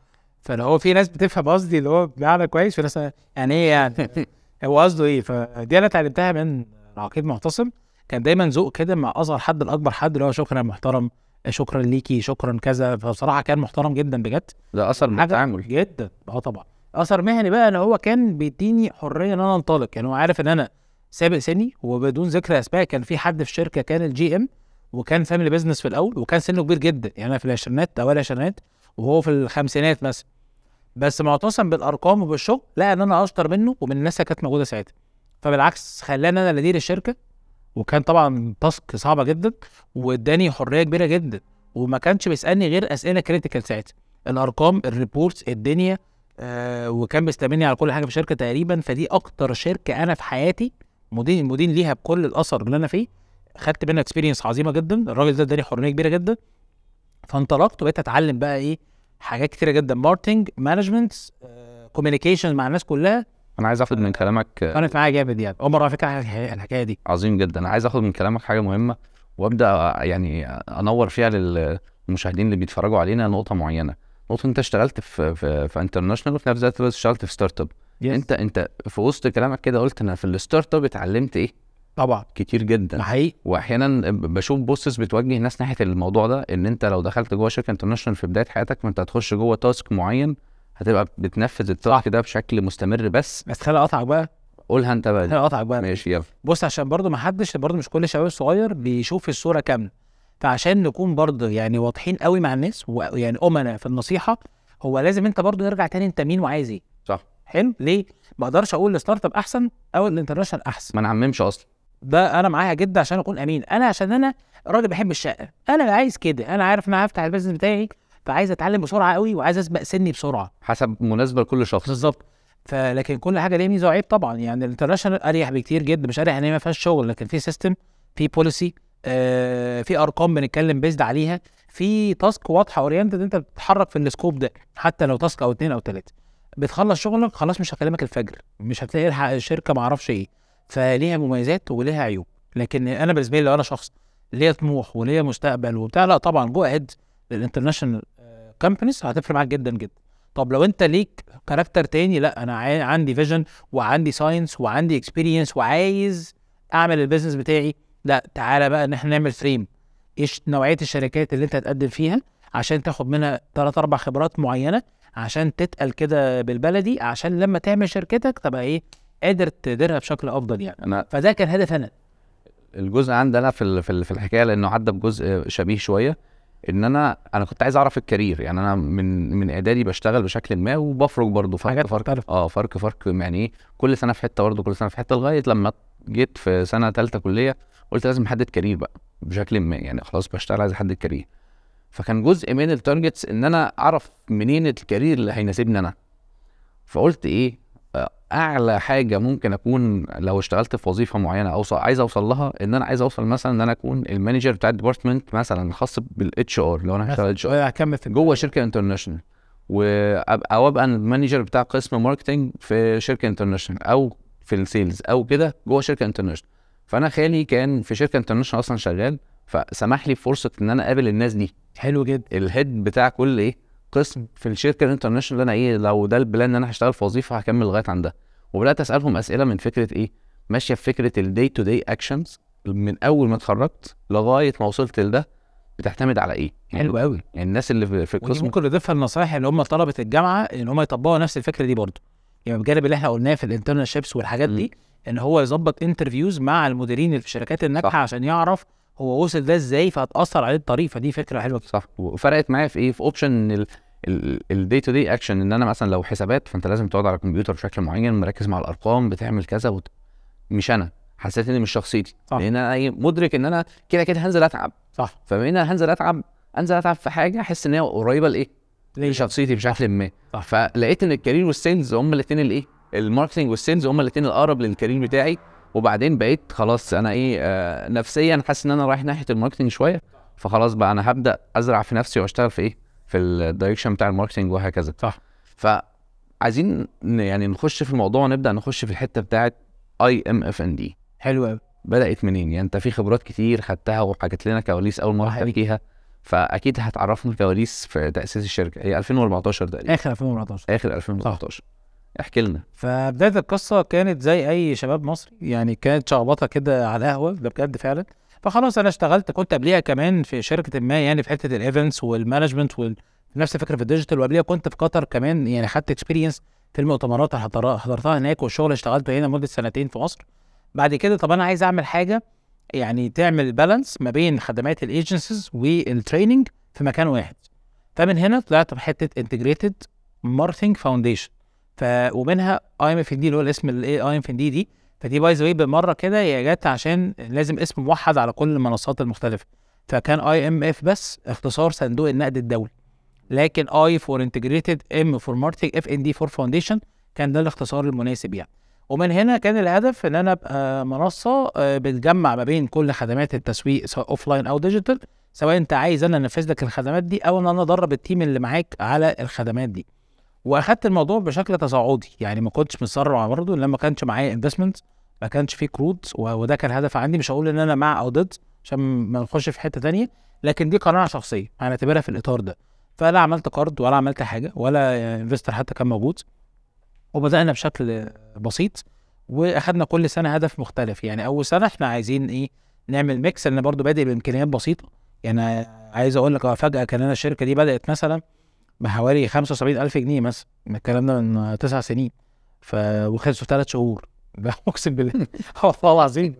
فاللي هو في ناس بتفهم قصدي اللي هو بمعنى كويس في ناس يعني إيه يعني؟ هو قصده إيه؟ فدي أنا اتعلمتها من العقيد معتصم كان دايما ذوق كده مع أصغر حد لأكبر حد اللي هو شكرا يا محترم شكرا ليكي شكرا كذا. فبصراحة كان محترم جدا بجد. ده أثر من التعامل. جدا. آه طبعا. أثر مهني بقى إن هو كان بيديني حرية إن أنا أنطلق. يعني هو عارف إن أنا سابق سني وبدون ذكر أسماء كان في حد في الشركة كان ال GM وكان family business في الأول وكان سنه كبير جدا. يعني أنا في العشرينات أوائل العشرينات وهو في الخمسينات مثلا. بس معتصم بالأرقام وبالشغل لقى إن أنا أشطر منه ومن الناس اللي كانت موجودة ساعتها. فبالعكس خلاني أنا اللي ادير الشركة وكان طبعا task صعبة جدا واداني حرية كبيرة جدا وما كانش بيسألني غير أسئلة critical ساعتها. الأرقام ال reports الدنيا آه وكان بيستلمني على كل حاجة في الشركة تقريبا. فدي أكتر شركة أنا في حياتي مدير مدير ليها بكل الأثر اللي أنا فيه خدت منها experience عظيمة جدا. الراجل ده اداني حرية كبيرة جدا. فانطلقت وبقيت أتعلم بقى إيه حاجات كتيرة جدا. marketing management communication مع الناس كلها. أنا عايز آخد من كلامك كانت معايا جامد يعني. اول مره على فكره الحكاية دي. عظيم جدا. أنا عايز آخد من كلامك حاجة مهمة وأبدأ يعني أنور فيها للمشاهدين اللي بيتفرجوا علينا نقطة معينة. نقطة أنت اشتغلت في في, في international وفي نفس الوقت اشتغلت في startup أنت أنت في وسط كلامك كده قلت أنا في ال startup اتعلمت إيه؟ طبعا. كتير جدا. حقيقي. واحيانا بشوف posts بتوجه ناس ناحية الموضوع ده إن أنت لو دخلت جوه شركة international في بداية حياتك فأنت هتخش جوه task معين هتبقى بتنفذ ال task ده بشكل مستمر بس. بس خليني اقطعك بقى. قولها انت بقى. خليني اقطعك بقى. ماشي يلا. بص عشان برضو ما حدش برضو مش كل الشباب الصغير بيشوف الصورة كاملة. فعشان نكون برضو يعني واضحين قوي مع الناس ويعني امنا في النصيحة هو لازم انت برضو نرجع تاني انت مين وعايز إيه. صح. حلو؟ ليه؟ ما أقدرش أقول ال startup احسن أو ال international احسن. ما نعممش أصلا. ده أنا معاها جدا عشان اكون امين. أنا عشان أنا راجل بحب الشقة. أنا عايز كده. أنا عارف ان أنا هفتح ال business بتاعي فعايز اتعلم بسرعة قوي وعايز اسبق سني بسرعة. حسب مناسبة لكل شخص. بالظبط. فلكن كل حاجة ليها ميزة وعيب طبعا. يعني ال international أريح بكتير جدا. مش أريح إن هي ما فيهاش شغل لكن في system في policy آه في أرقام بنتكلم بيزد عليها. في task واضحة oriented أنت بتتحرك في ال scope ده حتى لو task أو اتنين أو تلاتة. بتخلص شغلك خلاص مش هكلمك الفجر. مش هتلاقي الحق الشركة ما أعرفش إيه. فليها مميزات وليها عيوب. لكن أنا بالنسبة لي لو أنا شخص ليا طموح وليا مستقبل وبتاع لا طبعا go ahead لل international companies هتفرق معاك جدا جدا. طب لو أنت ليك character تاني لأ أنا عندي vision وعندي science وعندي experience وعايز أعمل ال business بتاعي لأ تعالى بقى إن إحنا نعمل frame إيش نوعية الشركات اللي أنت هتقدم فيها عشان تاخد منها ثلاث أربع خبرات معينة عشان تتقل كده بالبلدي عشان لما تعمل شركتك تبقى إيه قادر تديرها بشكل أفضل يعني. أنا فده كان هدف أنا. الجزء عندي أنا في في الحكاية لأنه عدى بجزء شبيه شوية. ان أنا أنا كنت عايز اعرف ال career. يعني أنا من من اعدادي بشتغل بشكل ما وبفرج برضه فرق حاجات فرق. آه فرق فرق يعني إيه كل سنة في حتة برضه كل سنة في حتة لغاية لما جيت في سنة ثالثه كلية قلت لازم أحدد career بقى بشكل ما. يعني خلاص بشتغل عايز أحدد career. فكان جزء من ال targets إن أنا أعرف منين ال career اللي هيناسبني أنا. فقلت إيه أعلى حاجة ممكن أكون لو اشتغلت في وظيفة معينة اوصل عايز أوصل لها إن أنا عايز أوصل مثلا إن أنا أكون ال manager بتاع ال department مثلا الخاص بال HR لو أنا هشتغل HR في جوه شركة international وابقى أو أبقى ال manager بتاع قسم marketing في شركة international أو في ال sales أو كده جوه شركة international فأنا خالي كان في شركة international أصلا شغال فسمح لي فرصه إن أنا أقابل الناس دي. حلو جدا. ال head بتاع كل إيه؟ قسم في الشركة ال international اللي أنا إيه لو ده ال plan إن أنا هشتغل في وظيفة هكمل لغاية عندها. وبدأت أسألهم أسئلة من فكرة إيه؟ ماشية في فكرة ال day to day actions من أول ما اتخرجت لغاية ما وصلت لده بتعتمد على إيه؟ يعني, حلو قوي يعني الناس اللي في, القسم ممكن نضيفها النصائح اللي هم طلبة الجامعة إن هم يطبقوا نفس الفكرة دي برضه. يعني بجانب اللي إحنا قلناه في ال internships والحاجات مم. دي إن هو يظبط interviews مع المديرين اللي في الشركات الناجحة. عشان يعرف هو وصل ده إزاي فهتأثر عليه الطريق. فدي فكرة حلوة. صح. وفرقت معايا في إيه؟ في option ال day to day action إن أنا مثلا لو حسابات فأنت لازم تقعد على الكمبيوتر بشكل معين مركز مع الأرقام بتعمل كذا وت... مش أنا. حسيت ان مش شخصيتي. صح. لأن أنا إيه، مدرك إن أنا كده كده هنزل أتعب. صح. فبما ان هنزل أتعب أنزل أتعب في حاجة أحس إن هي قريبة لإيه؟ لشخصيتي بشكل ما. فلقيت إن ال career وال sales هم الاثنين الإيه؟ ال marketing وال sales هم الاثنين الأقرب لل career بتاعي. وبعدين بقيت خلاص أنا إيه آه نفسيا حاسس إن أنا رايح ناحية ال marketing شوية. فخلاص بقى أنا هبدأ أزرع في نفسي وأشتغل في إيه؟ في ال direction بتاع ال marketing وهكذا. صح. فعايزين يعني نخش في الموضوع ونبدأ نخش في الحتة بتاعت اي ام اف ان دي حلو قوي بدأت منين؟ يعني أنت في خبرات كتير خدتها وحكيت لنا كواليس أول مرة. تحكيها فأكيد هتعرفنا كواليس في تأسيس الشركة. هي 2014 تقريبا. آخر 2014 آخر 2014 احكي لنا. فبداية القصة كانت زي أي شباب مصري يعني كانت شخبطة كده على القهوة ده بجد فعلا. فخلاص أنا اشتغلت كنت قبليها كمان في شركة ما يعني في حتة ال events وال management وال... نفس الفكرة في ال digital وقبليها كنت في قطر كمان يعني خدت experience في المؤتمرات اللي حضر- حضرتها هناك والشغل اللي اشتغلته هنا مده سنتين في مصر. بعد كده طب أنا عايز أعمل حاجة يعني تعمل balance ما بين خدمات ال agencies وال training في مكان واحد. فمن هنا طلعت بحتة integrated marketing foundation ف ومنها IMFND اللي هو الاسم ال I IMFND دي فدي by the بالمرة كده هي جت عشان لازم اسم موحد على كل المنصات المختلفة. فكان IMF بس اختصار صندوق النقد الدولي. لكن I for integrated M for marketing FND for foundation كان ده الاختصار المناسب يعني. ومن هنا كان الهدف إن أنا أبقى منصة آه، بتجمع ما بين كل خدمات التسويق سواء offline أو digital سواء أنت عايز أنا أنفذ لك الخدمات دي أو إن أنا أدرب ال team اللي معاك على الخدمات دي. واخدت الموضوع بشكل تصاعدي. يعني ما كنتش متسرع برضه لما ما كانش معايا investment ما كانش فيه قروض وده كان هدف عندي. مش هقول إن أنا مع أو ضد عشان ما نخش في حتة تانية لكن دي قناعة شخصية هنعتبرها في الإطار ده. فلا عملت قرض ولا عملت حاجة ولا investor حتى كان موجود. وبدأنا بشكل بسيط وأخدنا كل سنة هدف مختلف. يعني أول سنة إحنا عايزين إيه؟ نعمل mix لأن برضو بادئ بإمكانيات بسيطة. يعني عايز أقول لك آه، فجأة كان أنا الشركة دي بدأت مثلا بحوالي 75 ألف جنيه مثلا. الكلام ده من تسع سنين. ف وخلصوا في ثلاث شهور. أقسم بالله. والله العظيم.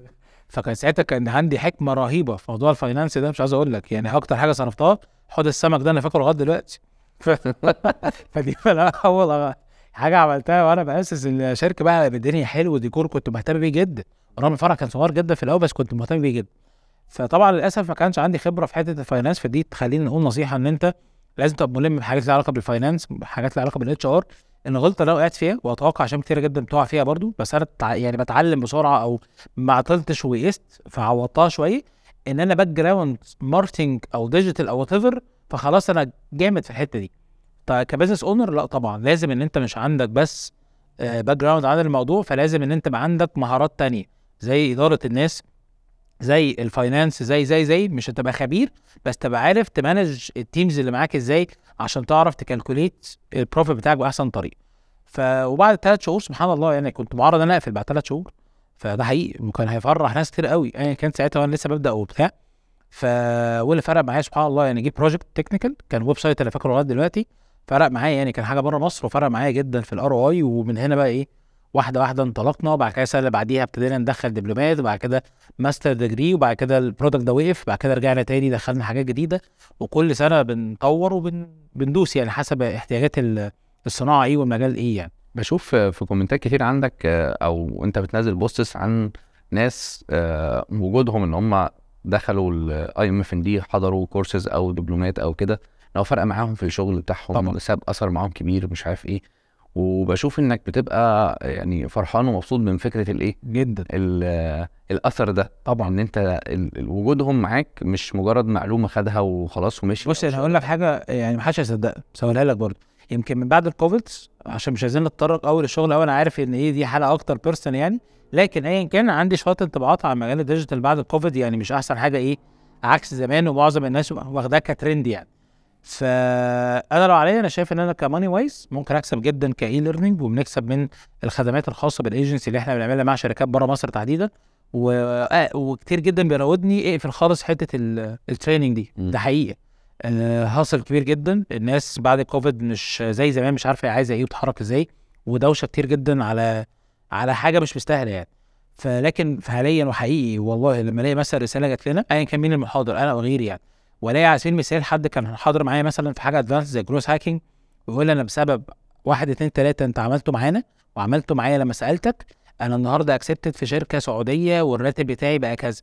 فكان ساعتها كان عندي حكمة رهيبة في موضوع الفاينانس ده مش عايز أقول لك. يعني أكتر حاجة صرفتها حوض السمك ده أنا فاكره لغاية دلوقتي. فدي أول حاجة عملتها وأنا بأسس الشركة بقى. بالدنيا حلو وديكور كنت مهتم بيه جدا. رغم الفرع كان صغير جدا في الأول بس كنت مهتم بيه جدا. فطبعا للأسف ما كانش عندي خبرة في حتة ال finance. فدي تخليني نقول نصيحة إن أنت لازم تبقى ملم بحاجات لها علاقة بال finance حاجات لها علاقة بال HR إن غلطة أنا وقعت فيها وأتوقع عشان كتير جدا بتقع فيها برضو بس أنا. يعني بتعلم بسرعة أو ما عطلتش وقست فعوضتها شوية. إن أنا background marketing أو digital أو whatever فخلاص أنا جامد في الحتة دي. طيب ك business owner لأ طبعا لازم إن أنت مش عندك بس background عن الموضوع فلازم إن أنت يبقى عندك مهارات تانية زي إدارة الناس. زي ال finance زي زي زي مش هتبقى خبير بس تبقى عارف ت manage ال teams اللي معاك إزاي عشان تعرف ت calculate ال profit بتاعك بأحسن طريقة. ف وبعد ثلاث شهور سبحان الله يعني كنت معرض إن أنا أقفل بعد ثلاث شهور. فده حقيقي وكان هيفرح ناس كتير قوي. يعني كان ساعتها وأنا لسه ببدأ وبتاع. ف واللي فرق معايا سبحان الله يعني جيت project technical كان website أنا فاكره لغاية دلوقتي فرق معايا يعني كان حاجة بره مصر وفرق معايا جدا في ال ROI ومن هنا بقى إيه واحدة واحدة انطلقنا وبعد كده السنة اللي بعديها ابتدينا ندخل دبلومات وبعد كده master degree وبعد كده ال product ده وقف بعد كده رجعنا تاني دخلنا حاجات جديدة. وكل سنة بنطور وبندوس يعني حسب احتياجات الصناعة إيه والمجال إيه يعني. بشوف في كومنتات كتير عندك آه، أو أنت بتنزل posts عن ناس آه، وجودهم إن هم دخلوا ال IMFND حضروا كورسز أو دبلومات أو كده. لو فرق معاهم في الشغل بتاعهم طبعا. ساب أثر معاهم كبير مش عارف إيه. وبشوف إنك بتبقى يعني فرحان ومبسوط من فكرة الإيه؟ جدا. ال- الأثر ده. طبعا. إن أنت ال- ال- وجودهم معاك مش مجرد معلومة خدها وخلاص ومشي. بص أنا هقول لك حاجة يعني ما حدش هيصدقها. بس هقولها لك برضه. يمكن من بعد الكوفيد عشان مش عايزين نتطرق قوي للشغل قوي أنا عارف إن إيه دي حالة أكتر personal يعني. لكن ايا كان عندي شوية انطباعات عن مجال ال digital بعد الكوفيد يعني مش أحسن حاجة إيه عكس زمان ومعظم الناس واخداها كترند يعني. فأنا لو عليا أنا شايف إن أنا ك money wise ممكن أكسب جدا ك e-learning وبنكسب من الخدمات الخاصة بالايجنسي اللي إحنا بنعملها مع شركات بره مصر تحديدا. و... آه وكتير جدا بيراودني اقفل خالص حتة ال- ال training دي. مم. ده حقيقي. آه حاصل كبير جدا. الناس بعد الكوفيد مش زي زمان مش عارفة هي عايزة إيه وتتحرك إزاي. ودوشة كتير جدا على على حاجة مش مستاهلة يعني. فلكن فعليا وحقيقي والله لما ألاقي مثلا رسالة جات لنا ايا كان مين المحاضر أنا أو غيري يعني. وألاقي على سبيل المثال حد كان حاضر معايا مثلا في حاجة advanced زي growth hacking ويقول لي أنا بسبب واحد اتنين تلاتة أنت عملته معانا وعملته معايا لما سألتك أنا النهارده accepted في شركة سعودية والراتب بتاعي بقى كذا.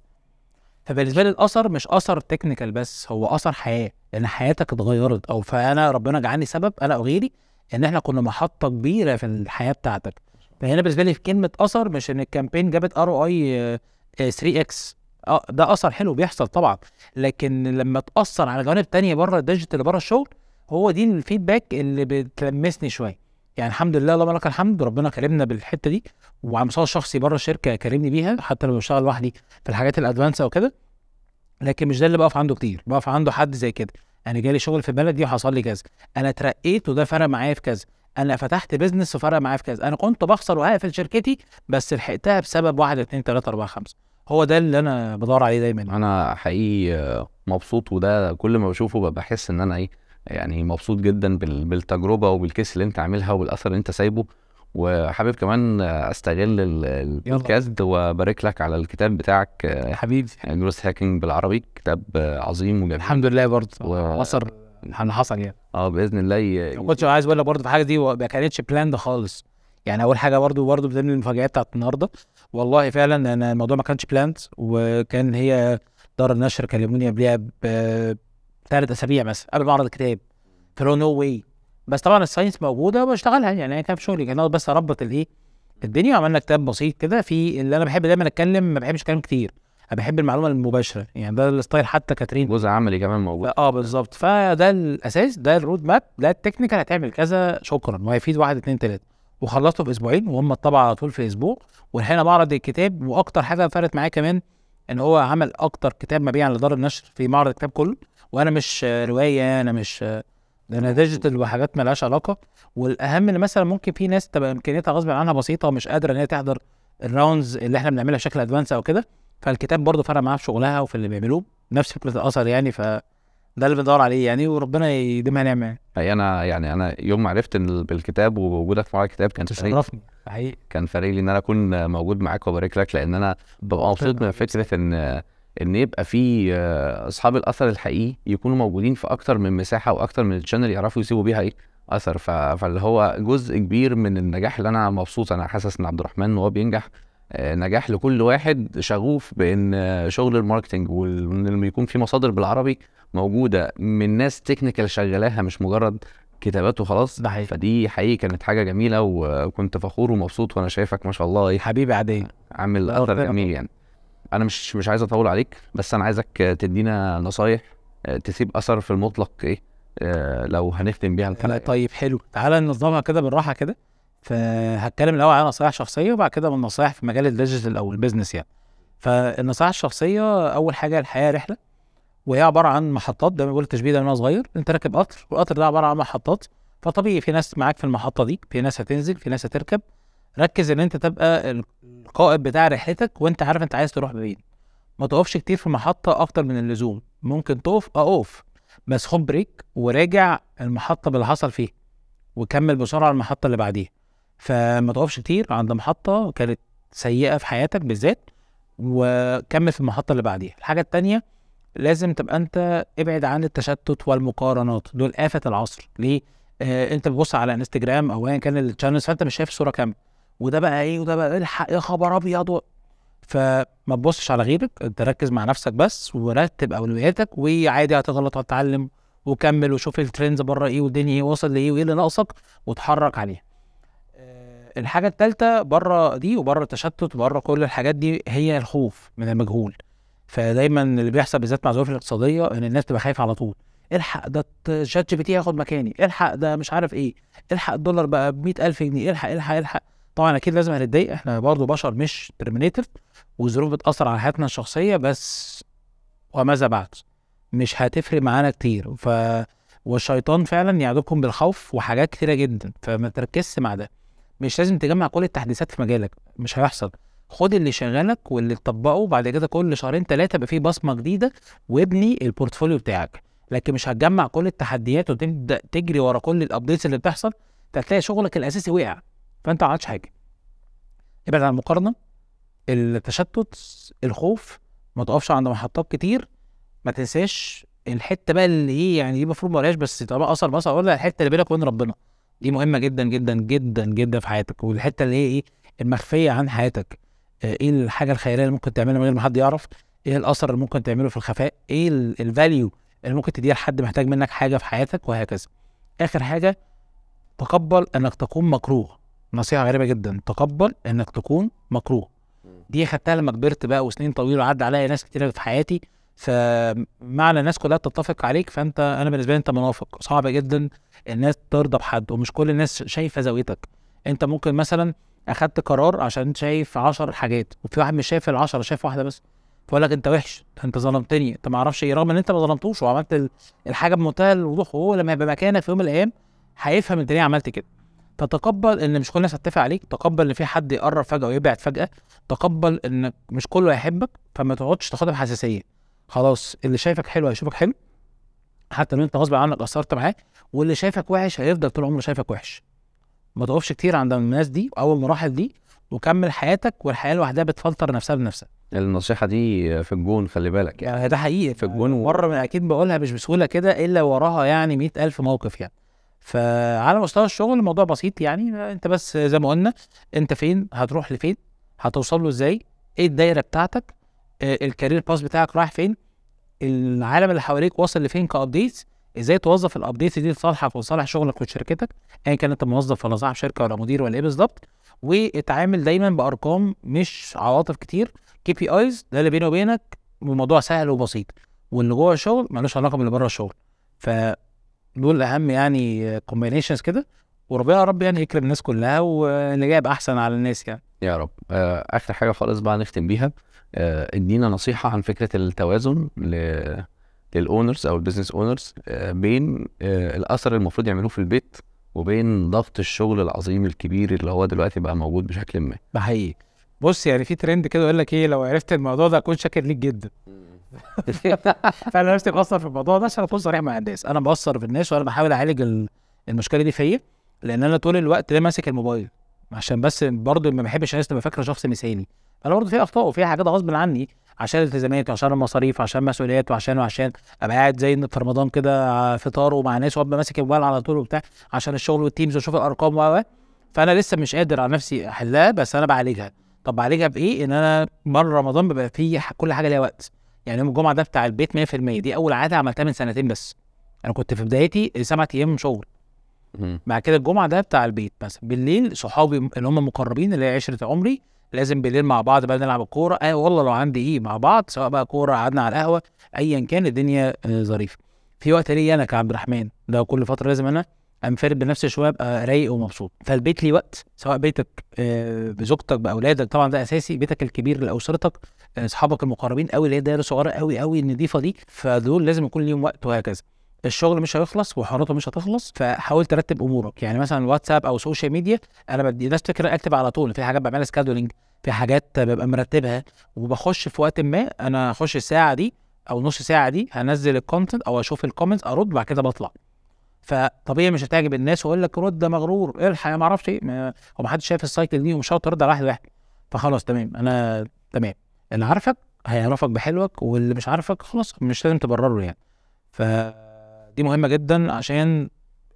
فبالنسبة لي الأثر مش أثر technical بس هو أثر حياة لأن حياتك اتغيرت. أو فأنا ربنا جعلني سبب أنا أو غيري إن إحنا كنا محطة كبيرة في الحياة بتاعتك. فهنا بالنسبة لي في كلمة أثر مش إن ال campaign جابت ROI 3 X آه ده أثر حلو بيحصل طبعا. لكن لما تأثر على جوانب تانية بره ال digital اللي بره الشغل هو دي ال feedback اللي بتلمسني شوية. يعني الحمد لله اللهم لك الحمد ربنا كرمنا بالحتة دي وعلى المستوى الشخصي بره الشركة كرمني بيها حتى لو بشتغل لوحدي في الحاجات ال advanced أو كده لكن مش ده اللي بقف عنده كتير بقف عنده حد زي كده. أنا جالي شغل في البلد دي وحصل لي كذا. أنا اترقيت وده فرق معايا في كذا. أنا فتحت business وفرق معايا في كذا. أنا كنت بخسر وهقفل شركتي بس لحقتها بسبب واحد اتنين تلاتة أربعة خمسة. هو ده اللي أنا بدور عليه دايما. أنا حقيقي آه، مبسوط وده كل ما بشوفه بحس إن أنا إيه يعني مبسوط جدا بال- بالتجربة وبال case اللي أنت عاملها والأثر اللي أنت سايبه. وحابب كمان آه، أستغل ال- البودكاست وبارك لك على الكتاب بتاعك يا حبيبي. growth hacking بالعربي. كتاب آه، عظيم وجميل. الحمد لله برضه. و- حصل يعني. آه بإذن الله. ما كنتش عايز أقول لك برضه في حاجة دي ما كانتش planned خالص. يعني أول حاجة برضه من ضمن المفاجآت بتاعت النهارده. والله فعلا أنا الموضوع ما كانش planned وكان هي دار النشر كلموني قبلها بثلاث أسابيع مثلا قبل معرض الكتاب. ف no no way بس طبعا ال science موجودة وبشتغلها يعني أنا كان في شغلي. كان بس أربط الايه الدنيا وعملنا كتاب بسيط كده في اللي أنا بحب دايما أتكلم ما بحبش أتكلم كتير. أنا بحب المعلومة المباشرة. يعني ده ال style حتى ك training. جزء عملي كمان موجود. آه بالظبط. فده الأساس ده ال road map ده ال technical هتعمل كذا. شكرا. وهيفيد واحد اتنين تلاتة. وخلصته في أسبوعين وهم الطبعة على طول في أسبوع. ولحقنا معرض الكتاب وأكتر حاجة فرقت معايا كمان إن هو عمل أكتر كتاب مبيعا لدار النشر في معرض الكتاب كله. وأنا مش رواية أنا مش ده أنا digital وحاجات ملهاش علاقة. والأهم إن مثلا ممكن في ناس تبقى إمكانياتها غصب عنها بسيطة ومش قادرة إن هي تحضر ال rounds اللي إحنا بنعملها بشكل advanced أو كده. فالكتاب برضه فرق معاها في شغلها وفي اللي بيعملوه. نفس فكرة الأثر يعني ف ده اللي بندور عليه يعني وربنا يديمها نعمة يعني. أنا يعني أنا يوم ما عرفت إن بالكتاب ووجودك في معرض الكتاب كان تشرفني حقيقي. كان فارق لي إن أنا أكون موجود معاك وبارك لك لأن أنا ببقى مبسوط من فكرة إن إن يبقى في آه، أصحاب الأثر الحقيقي يكونوا موجودين في أكتر من مساحة وأكتر من channel يعرفوا يسيبوا بيها إيه أثر. ف... فاللي هو جزء كبير من النجاح اللي أنا مبسوط أنا حاسس إن عبد الرحمن وهو بينجح آه، نجاح لكل واحد شغوف بإن آه، شغل marketing وإن يكون في مصادر بالعربي موجودة من ناس technical شغالاها مش مجرد كتابات وخلاص. ده حقيقي. فدي حقيقي كانت حاجة جميلة وكنت فخور ومبسوط وأنا شايفك ما شاء الله إيه حبيبي عادية. عامل أثر جميل يعني. أنا مش مش عايز أطول عليك بس أنا عايزك تدينا نصايح آه، تسيب أثر في المطلق إيه آه، لو هنختم بيها. الحلقة طيب حلو. تعالى ننظمها كده بالراحة كده. فهتكلم الأول عن نصائح شخصية وبعد كده من نصائح في مجال ال digital أو ال business يعني. فالنصائح الشخصية أول حاجة الحياة رحلة. وهي عبارة عن محطات ده بقول التشبيه ده من صغير. أنت راكب قطر والقطر ده عبارة عن محطات. فطبيعي في ناس معاك في المحطة دي في ناس هتنزل في ناس هتركب. ركز إن أنت تبقى القائد بتاع رحلتك وأنت عارف أنت عايز تروح فين ما تقفش كتير في محطه أكتر من اللزوم. ممكن تقف أقف. بس خد بريك وراجع المحطة باللي حصل فيه وكمل بسرعة المحطة اللي بعديها. فما تقفش كتير عند محطة كانت سيئة في حياتك بالذات وكمل في المحطة اللي بعديها. الحاجة التانية لازم تبقى انت ابعد عن التشتت والمقارنات. دول آفة العصر. ليه؟ آه انت بتبص على انستجرام أو ايا كان ال channels فأنت مش شايف الصورة كاملة. وده بقى إيه؟ وده بقى الحق يا خبر أبيض فما تبصش على غيرك انت ركز مع نفسك بس ورتب أولوياتك وعادي هتغلط وتتعلم وكمل وشوف ال trends بره إيه والدنيا إيه وصل لإيه وإيه اللي ناقصك وتحرك عليها. آه، الحاجة الثالثه بره دي وبره التشتت وبره كل الحاجات دي هي الخوف من المجهول. فدايما اللي بيحصل بالذات مع الظروف الاقتصادية إن الناس بتبقى خايفة على طول. الحق ده ChatGPT هياخد مكاني. الحق ده مش عارف إيه. الحق الدولار بقى ب ألف جنيه. الحق الحق الحق. طبعا أكيد لازم هنتضايق. إحنا برضو بشر مش Terminator والظروف بتأثر على حياتنا الشخصية بس وماذا بعد؟ مش هتفرق معانا كتير. ف والشيطان فعلا يعدكم بالخوف وحاجات كتيرة جدا. فما تركزش مع ده. مش لازم تجمع كل التحديثات في مجالك. مش هيحصل. خد اللي شغالك واللي تطبقه بعد كده كل شهرين ثلاثة يبقى فيه بصمة جديدة وابني ال portfolio بتاعك. لكن مش هتجمع كل التحديات وتبدأ تجري ورا كل ال updates اللي بتحصل هتلاقي شغلك الأساسي وقع فأنت ما عملتش حاجة. ابعد عن المقارنة التشتت الخوف ما تقفش عند محطات كتير ما تنساش الحتة بقى اللي إيه يعني دي المفروض ما بس طبعا اصل مثلا أقول الحتة اللي بينك وبين ربنا. دي مهمة جدا جدا جدا جدا في حياتك والحتة اللي هي إيه؟ المخفية عن حياتك. إيه الحاجة الخيرية اللي ممكن تعملها من غير ما حد يعرف؟ إيه الأثر اللي ممكن تعمله في الخفاء؟ إيه الفاليو اللي ممكن تديها لحد محتاج منك حاجة في حياتك؟ وهكذا. آخر حاجة تقبل إنك تكون مكروه. نصيحة غريبة جدا. تقبل إنك تكون مكروه. دي خدتها لما كبرت بقى وسنين طويلة وعدى عليا ناس كتير في حياتي. فمعنى الناس كلها تتفق عليك فأنت أنا بالنسبة لي أنت منافق. صعب جدا الناس ترضى بحد ومش كل الناس شايفة زاويتك. أنت ممكن مثلا أخدت قرار عشان شايف عشر حاجات وفي واحد مش شايف العشرة شايف واحدة بس. فيقول لك أنت وحش أنت ظلمتني أنت ما أعرفش إيه رغم إن أنت ما ظلمتوش وعملت ال- الحاجة بمنتهى الوضوح وهو لما يبقى مكانك في يوم من الأيام هيفهم انت ليه عملت كده. فتقبل إن مش كل الناس هتتفق عليك تقبل إن في حد يقرب فجأة ويبعد فجأة تقبل إن مش كله هيحبك فما تقعدش تاخدها بحساسية. خلاص اللي شايفك حلو هيشوفك حلو حتى لو أنت غصب عنك قصرت معاه واللي شايفك وحش هيفضل طول عمره شايفك وحش. ما تقفش كتير عند الناس دي أو المراحل دي وكمل حياتك والحياة لوحدها بتفلتر نفسها بنفسها. النصيحة دي في الجون خلي بالك يعني. يعني ده حقيقي. في الجون و- مرة من أكيد بقولها مش بسهولة كده إلا وراها يعني مئة ألف موقف يعني. فعلى مستوى الشغل الموضوع بسيط يعني أنت بس زي ما قلنا أنت فين؟ هتروح لفين؟ هتوصل له إزاي؟ إيه الدايرة بتاعتك؟ آه، ال career path بتاعك رايح فين؟ العالم اللي حواليك واصل لفين ك updates إزاي توظف ال updates دي لصالحك ولصالح شغلك وشركتك ايا كان انت موظف ولا صاحب شركة ولا مدير ولا إيه بالظبط واتعامل دايما بأرقام مش عواطف كتير KPIs ده اللي بيني وبينك الموضوع سهل وبسيط واللي جوه الشغل ملوش علاقة باللي بره الشغل. ف دول أهم يعني combinations كده وربنا يا رب يعني يكرم الناس كلها واللي جايب أحسن على الناس يعني. يا رب. آه، آخر حاجة خالص بقى نختم بيها آه، ادينا نصيحة عن فكرة التوازن ل لل owners أو ال business owners بين آه، الأثر المفروض يعملوه في البيت وبين ضغط الشغل العظيم الكبير اللي هو دلوقتي بقى موجود بشكل ما. بحقيقي بص يعني في ترند كده يقول لك إيه لو عرفت الموضوع ده اكون شاكر ليك جدا. فأنا نفسي بأثر في الموضوع ده عشان أكون صريح مع الناس. أنا بأثر في الناس وأنا بحاول أعالج ال- المشكلة دي فيا لأن أنا طول الوقت ليه ماسك الموبايل. عشان بس برضه ما بحبش الناس تبقى فاكرة شخص مثالي. أنا برضه في اخطاء وفي حاجات غصب عني عشان الالتزامات وعشان المصاريف وعشان مسؤوليات وعشان وعشان ابقى قاعد زي في رمضان كده فطار ومع ناس وابقى ماسك الموبايل على طول وبتاع عشان الشغل وال teams واشوف الارقام و. فانا لسه مش قادر على نفسي احلها بس أنا بعالجها. طب بعالجها بإيه؟ إن أنا مره رمضان بيبقى فيه كل حاجة ليها وقت. يعني يوم الجمعة ده بتاع البيت 100% دي أول عادة عملتها من سنتين بس. أنا كنت في بدايتي سبعة أيام شغل. بعد كده الجمعة ده بتاع البيت مثلا. بالليل صحابي اللي هم مقربين اللي هي عشرة عمري لازم بالليل مع بعض بقى نلعب الكوره آه والله لو عندي إيه مع بعض سواء بقى كورة قعدنا على القهوة ايا كان الدنيا آه، ظريفة. في وقت ليا أنا كعبد الرحمن ده كل فترة لازم أنا أنفرد بنفسي شوية أبقى رايق ومبسوط. فالبيت ليه وقت سواء بيتك آه، بزوجتك بأولادك طبعا ده أساسي. بيتك الكبير لأسرتك آه، أصحابك المقربين قوي اللي هي دايرة صغيرة قوي قوي النضيفة دي. فدول لازم يكون ليهم وقت وهكذا. الشغل مش هيخلص وحواراته مش هتخلص فحاول ترتب أمورك. يعني مثلا واتساب أو social media أنا بدي ناس فكره أكتب على طول. في حاجات بعملها scheduling في حاجات ببقى مرتبها وبخش في وقت ما أنا أخش الساعة دي أو نص ساعة دي هنزل ال content أو أشوف ال comments أرد بعد كده بطلع. فطبيعي مش هتعجب الناس واقول لك رد مغرور إلحق ما أعرفش إيه. هو ما حدش شايف السايكل دي ومش شرط ترد على واحد واحد. فخلاص تمام. أنا تمام. اللي عارفك هيعرفك بحلوك واللي مش عارفك خلاص مش لازم تبرره يعني. فدي مهمة جدا عشان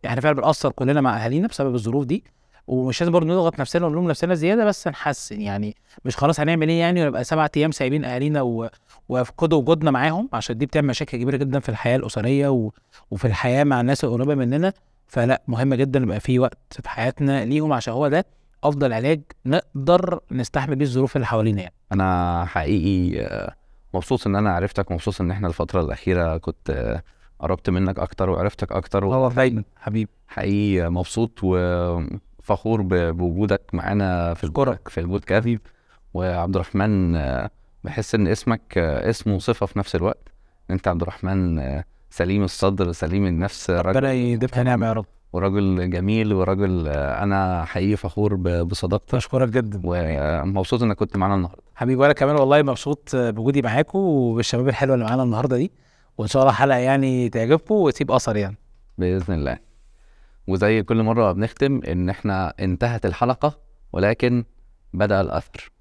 إحنا فعلا بنأثر كلنا مع أهالينا بسبب الظروف دي ومش لازم برضه نضغط نفسنا ونلوم نفسنا زيادة بس نحسن. يعني مش خلاص هنعمل إيه يعني ونبقى سبعة أيام سايبين أهالينا و... ويفقدوا وجودنا معاهم؟ عشان دي بتعمل مشاكل كبيرة جدا في الحياة الأسرية و... وفي الحياة مع الناس القريبة مننا. فلا مهم جدا يبقى في وقت في حياتنا ليهم عشان هو ده أفضل علاج نقدر نستحمل بيه الظروف اللي حوالينا يعني. أنا حقيقي آه، مبسوط إن أنا عرفتك مبسوط إن إحنا الفترة الأخيرة كنت قربت منك أكتر وعرفتك أكتر هو دايما حبيبي. حقيقي مبسوط وفخور بوجودك معانا في أشكرك. في البودكاست وعبد الرحمن بحس إن اسمك اسم وصفة في نفس الوقت. أنت عبد الرحمن سليم الصدر سليم النفس ربنا يديمها نعمة يا رب. وراجل جميل وراجل أنا حقيقي فخور بصداقتك. أشكرك جدا. ومبسوط إنك كنت معانا النهارده. حبيبي وأنا كمان والله مبسوط بوجودي معاكم وبالشباب الحلوة اللي معانا النهارده دي. وان شاء الله حلقه يعني تعجبكم وتسيب أثر يعني. بإذن الله. وزي كل مرة بنختم إن إحنا انتهت الحلقة ولكن بدأ الأثر.